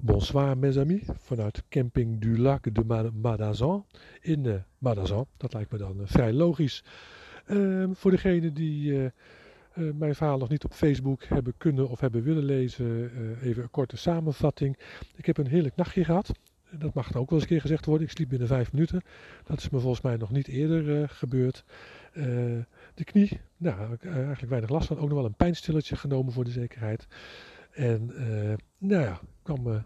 Bonsoir mes amis, vanuit camping du Lac de Madazan in uh, Madazan. Dat lijkt me dan uh, vrij logisch. Uh, voor degenen die uh, mijn verhaal nog niet op Facebook hebben kunnen of hebben willen lezen, even een korte samenvatting. Ik heb een heerlijk nachtje gehad. Dat mag ook wel eens een keer gezegd worden. Ik sliep binnen vijf minuten. Dat is me volgens mij nog niet eerder gebeurd. de knie, nou, eigenlijk weinig last van. Ook nog wel een pijnstilletje genomen voor de zekerheid. En uh, nou ja, kwam uh,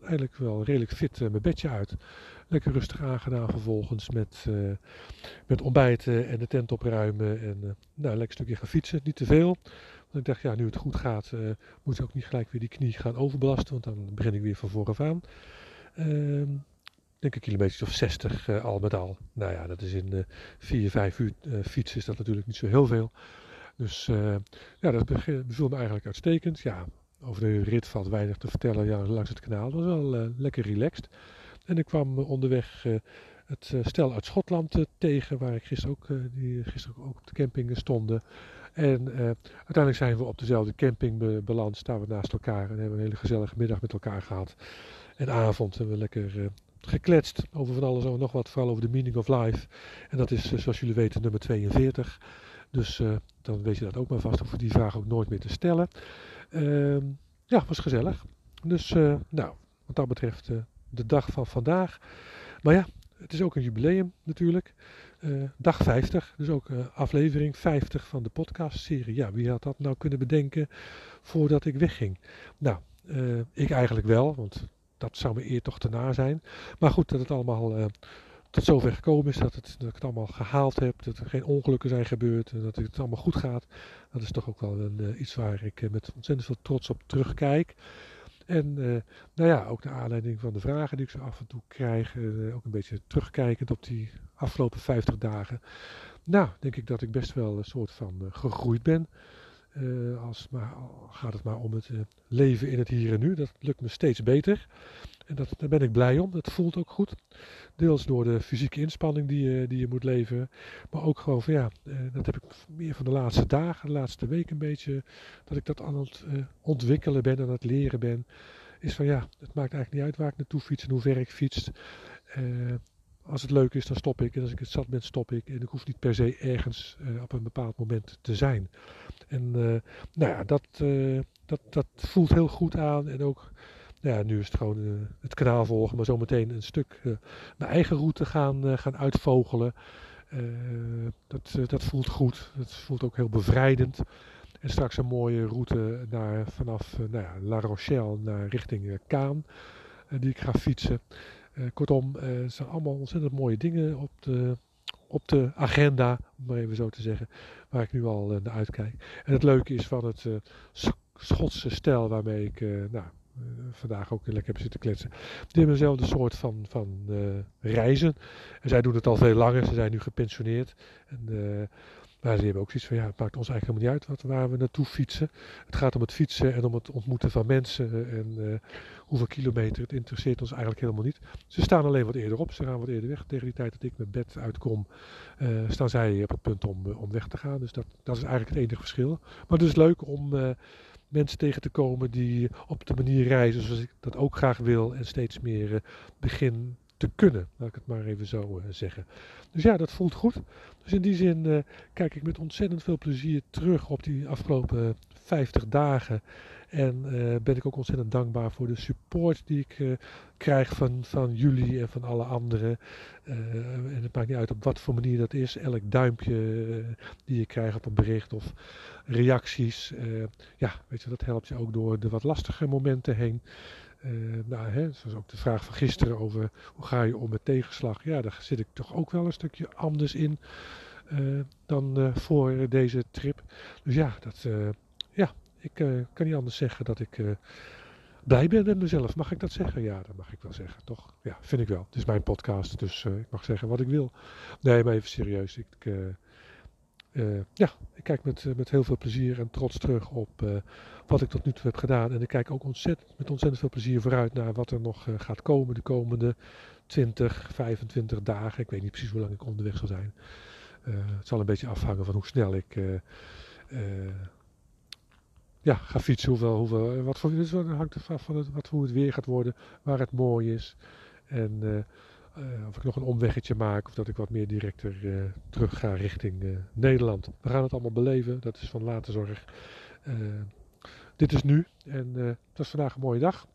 eigenlijk wel redelijk fit uh, mijn bedje uit. Lekker rustig aangedaan vervolgens met, met ontbijten en de tent opruimen. En nou, lekker stukje gaan fietsen, niet te veel. Want ik dacht, ja, nu het goed gaat, moet ik ook niet gelijk weer die knie gaan overbelasten. Want dan begin ik weer van vooraf aan. Ehm, denk een kilometer of 60 al met al. Nou ja, dat is in 4, 5 uur fietsen is dat natuurlijk niet zo heel veel. Dus ja, dat beviel me eigenlijk uitstekend. Ja, over de rit valt weinig te vertellen ja, langs het kanaal. Het was wel uh, lekker relaxed. En ik kwam uh, onderweg uh, het stel uit Schotland tegen, waar ik gisteren ook, die gisteren ook op de camping stonden. En uiteindelijk zijn we op dezelfde camping be beland, staan we naast elkaar en hebben een hele gezellige middag met elkaar gehad. En avond hebben we lekker gekletst over van alles en nog wat, vooral over de meaning of life. En dat is, zoals jullie weten, nummer 42. Dus dan weet je dat ook maar vast, hoef je die vraag ook nooit meer te stellen. Uh, ja, was gezellig. Dus, uh, nou, wat dat betreft uh, de dag van vandaag. Maar ja, het is ook een jubileum natuurlijk. Dag 50, dus ook aflevering 50 van de podcastserie. Ja, wie had dat nou kunnen bedenken voordat ik wegging? Nou, ik eigenlijk wel, want dat zou me eer toch te na zijn. Maar goed, dat het allemaal tot zover gekomen is, dat, het, dat ik het allemaal gehaald heb, dat er geen ongelukken zijn gebeurd, dat het allemaal goed gaat. Dat is toch ook wel een, uh, iets waar ik uh, met ontzettend veel trots op terugkijk. En uh, nou ja, ook naar aanleiding van de vragen die ik zo af en toe krijg, ook een beetje terugkijkend op die afgelopen 50 dagen. Nou, denk ik dat ik best wel een soort van gegroeid ben. Als maar, gaat het maar om het leven in het hier en nu. Dat lukt me steeds beter. En dat, daar ben ik blij om. Dat voelt ook goed. Deels door de fysieke inspanning die die je moet leveren. Maar ook gewoon van ja, eh, dat heb ik meer van de laatste dagen, de laatste week een beetje. Dat ik dat aan het eh, ontwikkelen ben, aan het leren ben. Is van ja, het maakt eigenlijk niet uit waar ik naartoe fiets en hoe ver ik fiets. Eh, als het leuk is, dan stop ik. En als ik het zat ben, stop ik. En ik hoef niet per se ergens uh, op een bepaald moment te zijn. En uh, nou ja, dat, uh, dat, dat voelt heel goed aan. En ook ja, nu is het gewoon het kanaal volgen, maar zometeen een stuk mijn eigen route gaan, gaan uitvogelen. dat, dat voelt goed. Dat voelt ook heel bevrijdend. En straks een mooie route naar, vanaf nou ja, La Rochelle naar richting Kaan, die ik ga fietsen. Kortom, het zijn allemaal ontzettend mooie dingen op de, op de agenda, om maar even zo te zeggen, waar ik nu al naar uitkijk. En het leuke is van het Schotse stijl waarmee ik nou, vandaag ook lekker hebben zitten kletsen. Die hebben dezelfde soort van, van reizen. En zij doen het al veel langer. Ze zijn nu gepensioneerd. En, maar ze hebben ook zoiets van, ja, het maakt ons eigenlijk helemaal niet uit wat, waar we naartoe fietsen. Het gaat om het fietsen en om het ontmoeten van mensen. En hoeveel kilometer, het interesseert ons eigenlijk helemaal niet. Ze staan alleen wat eerder op. Ze gaan wat eerder weg. Tegen die tijd dat ik met bed uitkom, staan zij op het punt om, om weg te gaan. Dus dat, dat is eigenlijk het enige verschil. Maar het is leuk om mensen tegen te komen die op de manier reizen zoals ik dat ook graag wil en steeds meer uh, begin te kunnen, laat ik het maar even zo uh, zeggen. Dus ja, dat voelt goed. Dus in die zin uh, kijk ik met ontzettend veel plezier terug op die afgelopen 50 dagen en uh, ben ik ook ontzettend dankbaar voor de support die ik krijg van, van jullie en van alle anderen. En het maakt niet uit op wat voor manier dat is. Elk duimpje die je krijgt op een bericht of reacties. ja, weet je, dat helpt je ook door de wat lastige momenten heen. Nou, hè, zoals ook de vraag van gisteren over hoe ga je om met tegenslag. Ja, daar zit ik toch ook wel een stukje anders in dan voor deze trip. Dus ja, dat ja, ik uh, kan niet anders zeggen dat ik uh, blij ben met mezelf. Mag ik dat zeggen? Ja, dat mag ik wel zeggen, toch? Ja, vind ik wel. Het is mijn podcast, dus uh, ik mag zeggen wat ik wil. Nee, maar even serieus. Ik, ja, ik kijk met, met heel veel plezier en trots terug op wat ik tot nu toe heb gedaan. En ik kijk ook ontzettend, met ontzettend veel plezier vooruit naar wat er nog gaat komen de komende 20, 25 dagen. Ik weet niet precies hoe lang ik onderweg zal zijn. het zal een beetje afhangen van hoe snel ik ja, ga fietsen. Hoeveel, hoeveel, wat voor, dus hangt af van het, wat, hoe het weer gaat worden, waar het mooi is. En uh, of ik nog een omweggetje maak of dat ik wat meer directer uh, terug ga richting uh, Nederland. We gaan het allemaal beleven, dat is van later zorg. dit is nu en het was vandaag een mooie dag.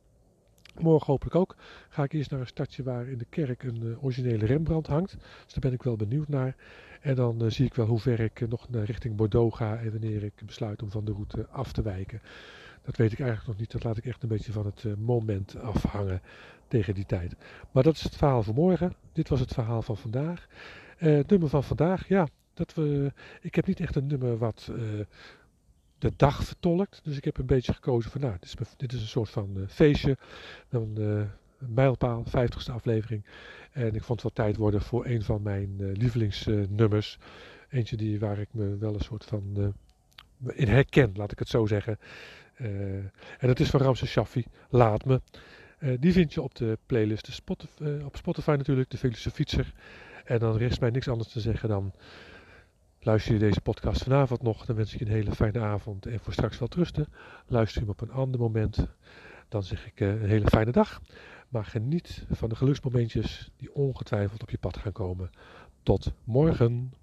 Morgen hopelijk ook. Ga ik eerst naar een stadje waar in de kerk een originele Rembrandt hangt. Dus daar ben ik wel benieuwd naar. En dan zie ik wel hoe ver ik nog naar richting Bordeaux ga en wanneer ik besluit om van de route af te wijken. Dat weet ik eigenlijk nog niet. Dat laat ik echt een beetje van het moment afhangen tegen die tijd. Maar dat is het verhaal van morgen. Dit was het verhaal van vandaag. Uh, het nummer van vandaag, ja, dat we, ik heb niet echt een nummer wat uh, de dag vertolkt. Dus ik heb een beetje gekozen van, nou, dit is, dit is een soort van feestje. Dan een mijlpaal, 50ste aflevering. En ik vond het wel tijd worden voor een van mijn lievelingsnummers. Eentje die, waar ik me wel een soort van in herken, laat ik het zo zeggen. En dat is van Ramses Shaffi, Laat Me. Uh, die vind je op de playlist de uh, op Spotify natuurlijk, de Fietser. En dan rest mij niks anders te zeggen dan luister je deze podcast vanavond nog. Dan wens ik je een hele fijne avond en voor straks wel rusten. Luister je hem op een ander moment. Dan zeg ik een hele fijne dag. Maar geniet van de geluksmomentjes die ongetwijfeld op je pad gaan komen. Tot morgen.